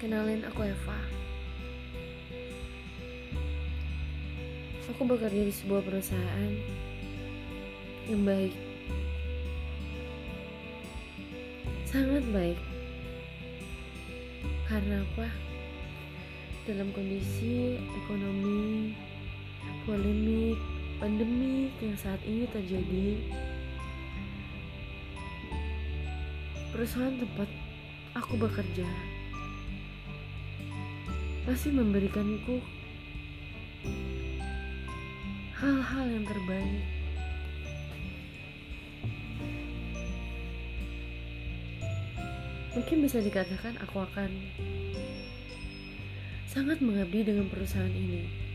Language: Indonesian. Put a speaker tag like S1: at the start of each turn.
S1: Kenalin aku Eva. Aku bekerja di sebuah perusahaan yang baik. Sangat baik. Karena apa? Dalam kondisi ekonomi, polemik, pandemi yang saat ini terjadi, perusahaan tempat aku bekerja masih memberikanku hal-hal yang terbaik. Mungkin bisa dikatakan aku akan sangat mengabdi dengan perusahaan ini.